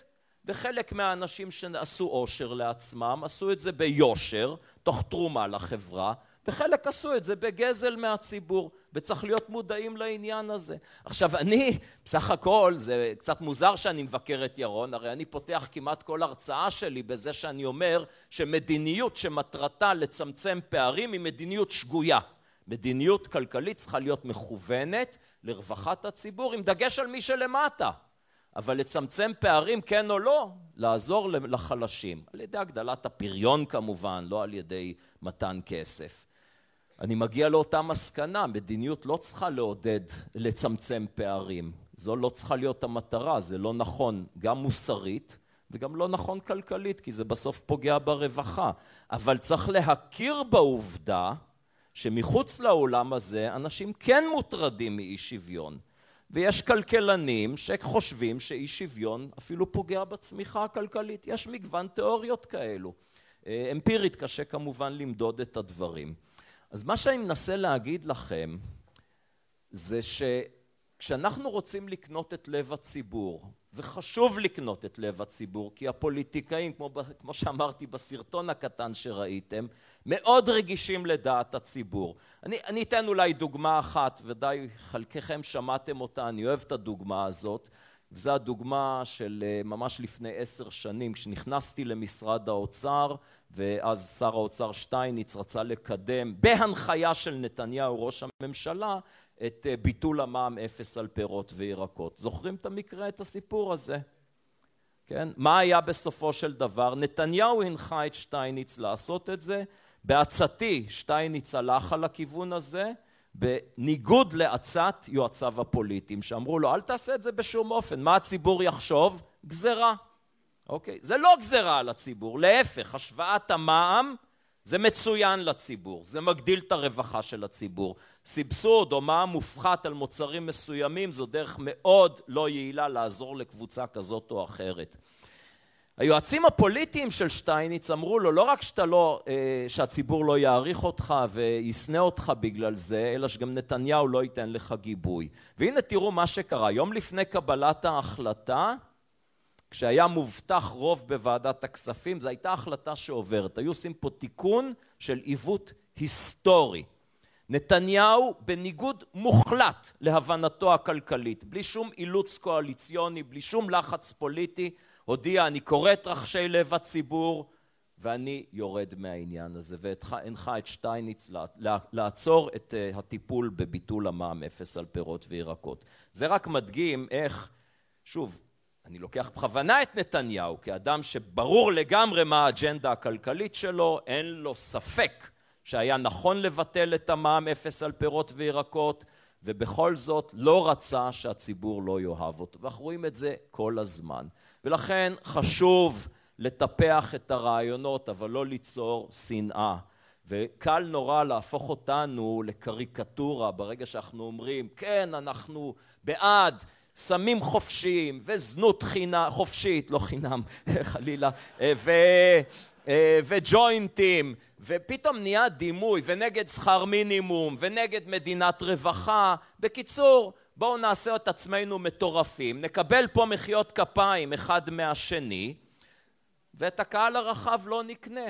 וחלק מהאנשים שעשו עושר לעצמם עשו את זה ביושר, תוך תרומה לחברה, וחלק עשו את זה בגזל מהציבור, וצריך להיות מודעים לעניין הזה. עכשיו אני, בסך הכל, זה קצת מוזר שאני מבקר את ירון, הרי אני פותח כמעט כל הרצאה שלי בזה שאני אומר שמדיניות שמטרתה לצמצם פערים היא מדיניות שגויה. מדיניות כלכלית צריכה להיות מכוונת לרווחת הציבור עם דגש על מי שלמטה. אבל לצמצם פערים כן או לא, לעזור לחלשים, על ידי הגדלת הפריון כמובן, לא על ידי מתן כסף. אני מגיע לאותה מסקנה, מדיניות לא צריכה לעודד לצמצם פערים, זו לא צריכה להיות המטרה, זה לא נכון גם מוסרית וגם לא נכון כלכלית, כי זה בסוף פוגע ברווחה, אבל צריך להכיר בעובדה שמחוץ לעולם הזה אנשים כן מוטרדים מאי שוויון ויש כלכלנים שחושבים שאי שוויון אפילו פוגע בצמיחה הכלכלית. יש מגוון תיאוריות כאלו. אה, אמפירית קשה כמובן למדוד את הדברים. אז מה שאני מנסה להגיד לכם זה שכשאנחנו רוצים לקנות את לב הציבור, וחשוב לקנות את לב הציבור, כי הפוליטיקאים, כמו, כמו שאמרתי בסרטון הקטן שראיתם, מאוד רגישים לדעת הציבור. אני, אני אתן אולי דוגמה אחת, ודאי חלקכם שמעתם אותה, אני אוהב את הדוגמה הזאת, וזו הדוגמה של אה, ממש לפני עשר שנים, כשנכנסתי למשרד האוצר, ואז שר האוצר שטייניץ רצה לקדם, בהנחיה של נתניהו ראש הממשלה, את אה, ביטול המע"מ אפס על פירות וירקות. זוכרים את המקרה, את הסיפור הזה? כן? מה היה בסופו של דבר? נתניהו הנחה את שטייניץ לעשות את זה, בעצתי שטייניץ הלך על הכיוון הזה, בניגוד לעצת יועציו הפוליטיים, שאמרו לו אל תעשה את זה בשום אופן, מה הציבור יחשוב? גזרה. אוקיי? זה לא גזרה על הציבור, להפך, השוואת המע"מ זה מצוין לציבור, זה מגדיל את הרווחה של הציבור. סבסוד או מע"מ מופחת על מוצרים מסוימים זו דרך מאוד לא יעילה לעזור לקבוצה כזאת או אחרת. היועצים הפוליטיים של שטייניץ אמרו לו לא רק שאתה לא, אה, שהציבור לא יעריך אותך וישנא אותך בגלל זה, אלא שגם נתניהו לא ייתן לך גיבוי. והנה תראו מה שקרה, יום לפני קבלת ההחלטה, כשהיה מובטח רוב בוועדת הכספים, זו הייתה החלטה שעוברת. היו עושים פה תיקון של עיוות היסטורי. נתניהו בניגוד מוחלט להבנתו הכלכלית, בלי שום אילוץ קואליציוני, בלי שום לחץ פוליטי, הודיע אני קורא את רחשי לב הציבור ואני יורד מהעניין הזה והנחה את שטייניץ לעצור את אה, הטיפול בביטול המע"מ אפס על פירות וירקות. זה רק מדגים איך, שוב, אני לוקח בכוונה את נתניהו כאדם שברור לגמרי מה האג'נדה הכלכלית שלו, אין לו ספק שהיה נכון לבטל את המע"מ אפס על פירות וירקות ובכל זאת לא רצה שהציבור לא יאהב אותו ואנחנו רואים את זה כל הזמן ולכן חשוב לטפח את הרעיונות אבל לא ליצור שנאה. וקל נורא להפוך אותנו לקריקטורה ברגע שאנחנו אומרים כן אנחנו בעד סמים חופשיים וזנות חינה, חופשית לא חינם (laughs) חלילה ו, וג'וינטים ופתאום נהיה דימוי ונגד שכר מינימום ונגד מדינת רווחה. בקיצור בואו נעשה את עצמנו מטורפים נקבל פה מחיאות כפיים אחד מהשני ואת הקהל הרחב לא נקנה.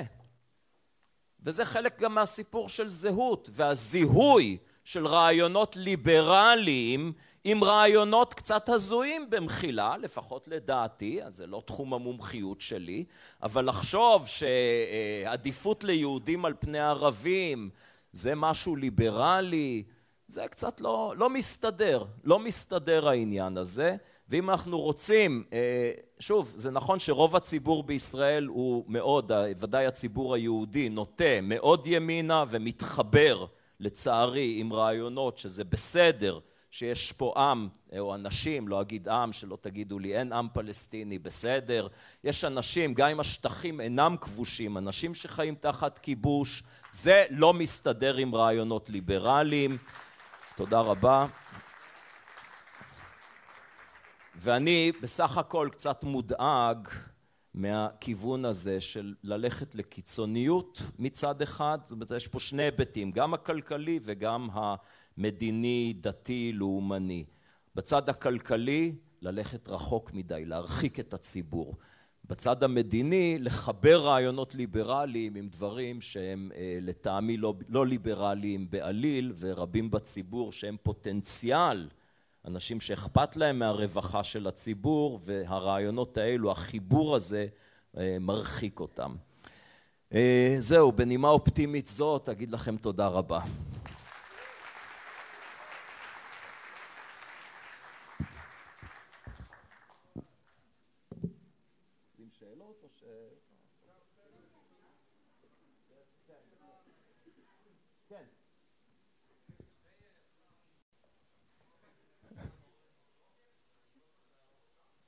וזה חלק גם מהסיפור של זהות והזיהוי של רעיונות ליברליים עם רעיונות קצת הזויים במחילה, לפחות לדעתי, אז זה לא תחום המומחיות שלי, אבל לחשוב שעדיפות ליהודים על פני ערבים זה משהו ליברלי, זה קצת לא, לא מסתדר, לא מסתדר העניין הזה, ואם אנחנו רוצים, שוב, זה נכון שרוב הציבור בישראל הוא מאוד, ודאי הציבור היהודי, נוטה מאוד ימינה ומתחבר לצערי עם רעיונות שזה בסדר שיש פה עם או אנשים, לא אגיד עם, שלא תגידו לי אין עם פלסטיני, בסדר, יש אנשים, גם אם השטחים אינם כבושים, אנשים שחיים תחת כיבוש, זה לא מסתדר עם רעיונות ליברליים. תודה רבה. ואני בסך הכל קצת מודאג מהכיוון הזה של ללכת לקיצוניות מצד אחד, זאת אומרת יש פה שני היבטים, גם הכלכלי וגם המדיני, דתי, לאומני. בצד הכלכלי ללכת רחוק מדי, להרחיק את הציבור. בצד המדיני לחבר רעיונות ליברליים עם דברים שהם לטעמי לא, לא ליברליים בעליל ורבים בציבור שהם פוטנציאל אנשים שאכפת להם מהרווחה של הציבור והרעיונות האלו, החיבור הזה מרחיק אותם. זהו, בנימה אופטימית זאת אגיד לכם תודה רבה.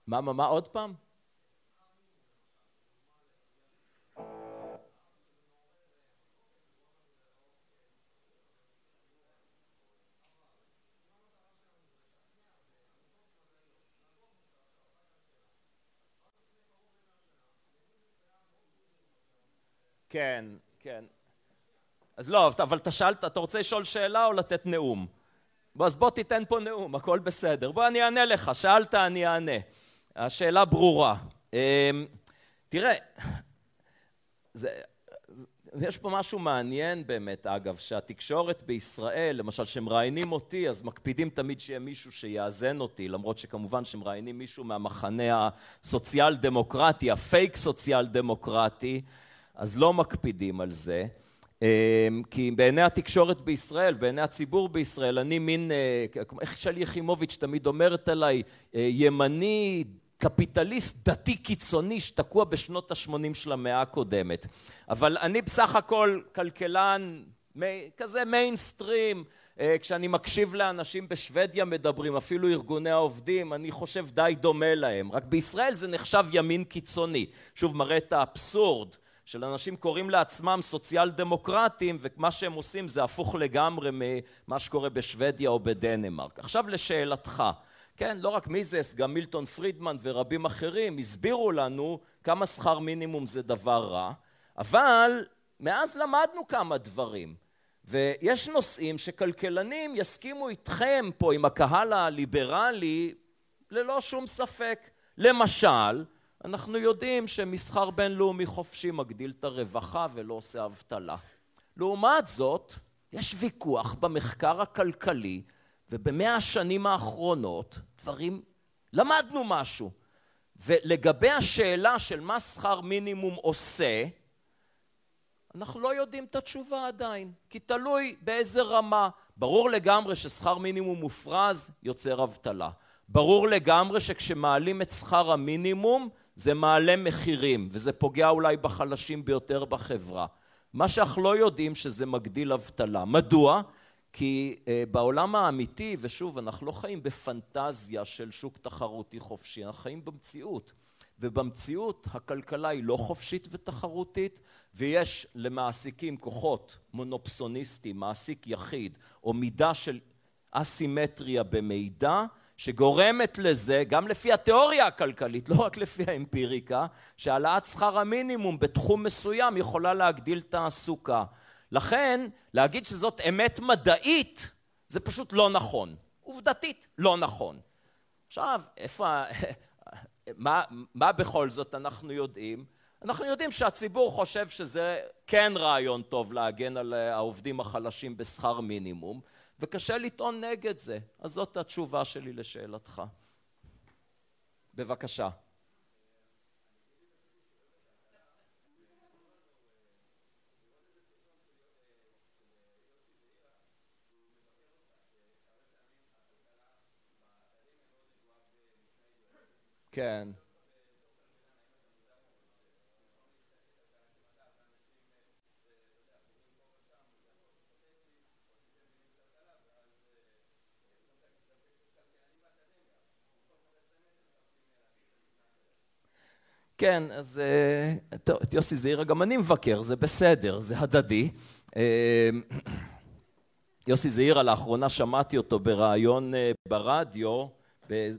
מה, מה, מה, עוד פעם? כן, כן. אז לא, אבל אתה שאלת, אתה רוצה לשאול שאלה או לתת נאום? אז בוא תיתן פה נאום, הכל בסדר. בוא אני אענה לך, שאלת אני אענה. השאלה ברורה. תראה, זה, יש פה משהו מעניין באמת אגב, שהתקשורת בישראל, למשל שמראיינים אותי אז מקפידים תמיד שיהיה מישהו שיאזן אותי, למרות שכמובן שמראיינים מישהו מהמחנה הסוציאל דמוקרטי, הפייק סוציאל דמוקרטי, אז לא מקפידים על זה. כי בעיני התקשורת בישראל, בעיני הציבור בישראל, אני מין, איך שלי יחימוביץ' תמיד אומרת עליי, ימני קפיטליסט דתי קיצוני שתקוע בשנות ה-80 של המאה הקודמת. אבל אני בסך הכל כלכלן כזה מיינסטרים, כשאני מקשיב לאנשים בשוודיה מדברים, אפילו ארגוני העובדים, אני חושב די דומה להם. רק בישראל זה נחשב ימין קיצוני. שוב מראה את האבסורד של אנשים קוראים לעצמם סוציאל דמוקרטים ומה שהם עושים זה הפוך לגמרי ממה שקורה בשוודיה או בדנמרק. עכשיו לשאלתך, כן, לא רק מיזס, גם מילטון פרידמן ורבים אחרים הסבירו לנו כמה שכר מינימום זה דבר רע, אבל מאז למדנו כמה דברים ויש נושאים שכלכלנים יסכימו איתכם פה עם הקהל הליברלי ללא שום ספק. למשל, אנחנו יודעים שמסחר בינלאומי חופשי מגדיל את הרווחה ולא עושה אבטלה. לעומת זאת, יש ויכוח במחקר הכלכלי, ובמאה השנים האחרונות דברים, למדנו משהו. ולגבי השאלה של מה שכר מינימום עושה, אנחנו לא יודעים את התשובה עדיין, כי תלוי באיזה רמה. ברור לגמרי ששכר מינימום מופרז יוצר אבטלה. ברור לגמרי שכשמעלים את שכר המינימום זה מעלה מחירים, וזה פוגע אולי בחלשים ביותר בחברה. מה שאנחנו לא יודעים שזה מגדיל אבטלה. מדוע? כי אה, בעולם האמיתי, ושוב, אנחנו לא חיים בפנטזיה של שוק תחרותי חופשי, אנחנו חיים במציאות. ובמציאות הכלכלה היא לא חופשית ותחרותית, ויש למעסיקים כוחות מונופסוניסטיים, מעסיק יחיד, או מידה של אסימטריה במידע, שגורמת לזה, גם לפי התיאוריה הכלכלית, לא רק לפי האמפיריקה, שהעלאת שכר המינימום בתחום מסוים יכולה להגדיל תעסוקה. לכן, להגיד שזאת אמת מדעית, זה פשוט לא נכון. עובדתית, לא נכון. עכשיו, איפה... (laughs) מה, מה בכל זאת אנחנו יודעים? אנחנו יודעים שהציבור חושב שזה כן רעיון טוב להגן על העובדים החלשים בשכר מינימום, וקשה לטעון נגד זה. אז זאת התשובה שלי לשאלתך. בבקשה. כן. כן, אז אה, טוב, את יוסי זעירה גם אני מבקר, זה בסדר, זה הדדי. אה, (clears throat) יוסי זעירה, לאחרונה שמעתי אותו בריאיון אה, ברדיו,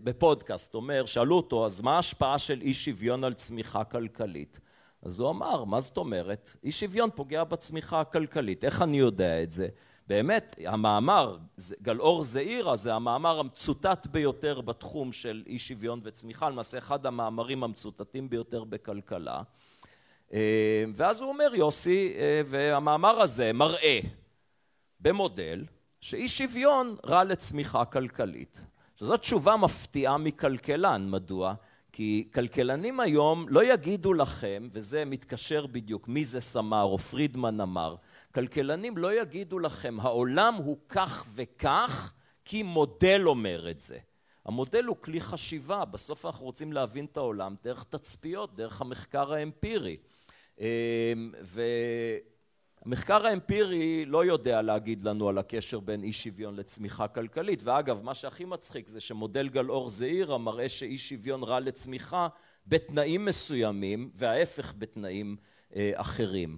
בפודקאסט, אומר, שאלו אותו, אז מה ההשפעה של אי שוויון על צמיחה כלכלית? אז הוא אמר, מה זאת אומרת? אי שוויון פוגע בצמיחה הכלכלית, איך אני יודע את זה? באמת, המאמר, גלאור זעירה, זה המאמר המצוטט ביותר בתחום של אי שוויון וצמיחה, למעשה אחד המאמרים המצוטטים ביותר בכלכלה. אה, ואז הוא אומר, יוסי, אה, והמאמר הזה מראה במודל שאי שוויון רע לצמיחה כלכלית. שזאת תשובה מפתיעה מכלכלן, מדוע? כי כלכלנים היום לא יגידו לכם, וזה מתקשר בדיוק, מי זה סמר או פרידמן אמר, כלכלנים לא יגידו לכם, העולם הוא כך וכך, כי מודל אומר את זה. המודל הוא כלי חשיבה, בסוף אנחנו רוצים להבין את העולם דרך תצפיות, דרך המחקר האמפירי. אמ, והמחקר האמפירי לא יודע להגיד לנו על הקשר בין אי שוויון לצמיחה כלכלית, ואגב, מה שהכי מצחיק זה שמודל גלאור זעירה מראה שאי שוויון רע לצמיחה בתנאים מסוימים, וההפך בתנאים אה, אחרים.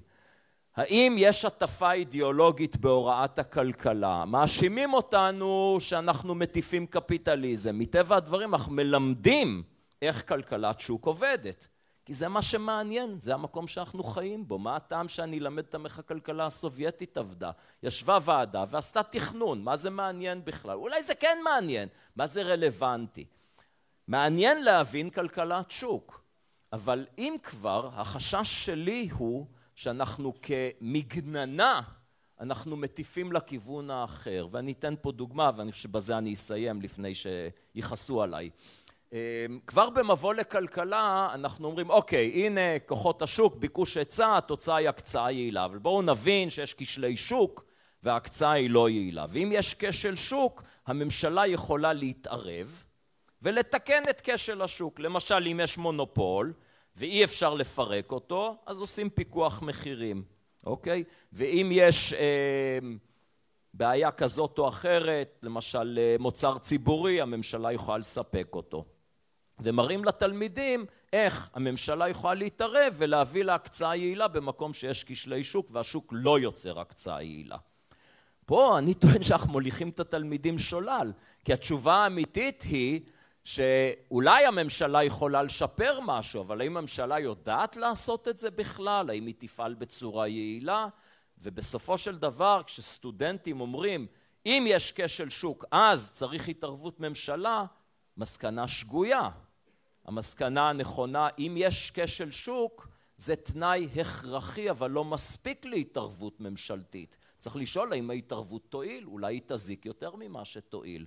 האם יש הטפה אידיאולוגית בהוראת הכלכלה? מאשימים אותנו שאנחנו מטיפים קפיטליזם. מטבע הדברים אנחנו מלמדים איך כלכלת שוק עובדת. כי זה מה שמעניין, זה המקום שאנחנו חיים בו. מה הטעם שאני אלמד אותם איך הכלכלה הסובייטית עבדה? ישבה ועדה ועשתה תכנון, מה זה מעניין בכלל? אולי זה כן מעניין, מה זה רלוונטי? מעניין להבין כלכלת שוק, אבל אם כבר, החשש שלי הוא שאנחנו כמגננה, אנחנו מטיפים לכיוון האחר. ואני אתן פה דוגמה, ואני חושב שבזה אני אסיים לפני שיכעסו עליי. אמ, כבר במבוא לכלכלה אנחנו אומרים אוקיי הנה כוחות השוק ביקוש היצע התוצאה היא הקצאה יעילה אבל בואו נבין שיש כשלי שוק וההקצאה היא לא יעילה ואם יש כשל שוק הממשלה יכולה להתערב ולתקן את כשל השוק למשל אם יש מונופול ואי אפשר לפרק אותו, אז עושים פיקוח מחירים, אוקיי? ואם יש אה, בעיה כזאת או אחרת, למשל אה, מוצר ציבורי, הממשלה יכולה לספק אותו. ומראים לתלמידים איך הממשלה יכולה להתערב ולהביא להקצאה יעילה במקום שיש כשלי שוק והשוק לא יוצר הקצאה יעילה. פה אני טוען שאנחנו מוליכים את התלמידים שולל, כי התשובה האמיתית היא שאולי הממשלה יכולה לשפר משהו, אבל האם הממשלה יודעת לעשות את זה בכלל? האם היא תפעל בצורה יעילה? ובסופו של דבר, כשסטודנטים אומרים, אם יש כשל שוק אז צריך התערבות ממשלה, מסקנה שגויה. המסקנה הנכונה, אם יש כשל שוק, זה תנאי הכרחי אבל לא מספיק להתערבות ממשלתית. צריך לשאול האם ההתערבות תועיל, אולי היא תזיק יותר ממה שתועיל.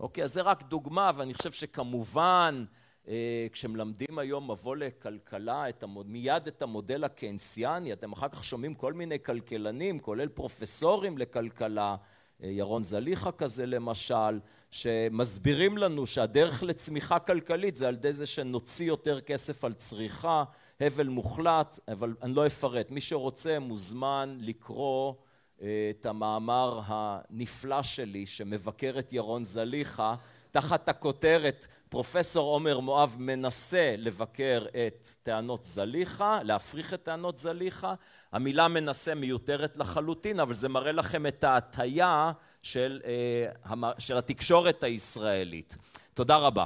אוקיי, אז זה רק דוגמה, ואני חושב שכמובן אה, כשמלמדים היום מבוא לכלכלה, את המוד... מיד את המודל הקיינסיאני, אתם אחר כך שומעים כל מיני כלכלנים, כולל פרופסורים לכלכלה, אה, ירון זליכה כזה למשל, שמסבירים לנו שהדרך לצמיחה כלכלית זה על ידי זה שנוציא יותר כסף על צריכה, הבל מוחלט, אבל אני לא אפרט. מי שרוצה מוזמן לקרוא את המאמר הנפלא שלי שמבקר את ירון זליכה תחת הכותרת פרופסור עומר מואב מנסה לבקר את טענות זליכה, להפריך את טענות זליכה, המילה מנסה מיותרת לחלוטין אבל זה מראה לכם את ההטייה של, אה, של התקשורת הישראלית. תודה רבה.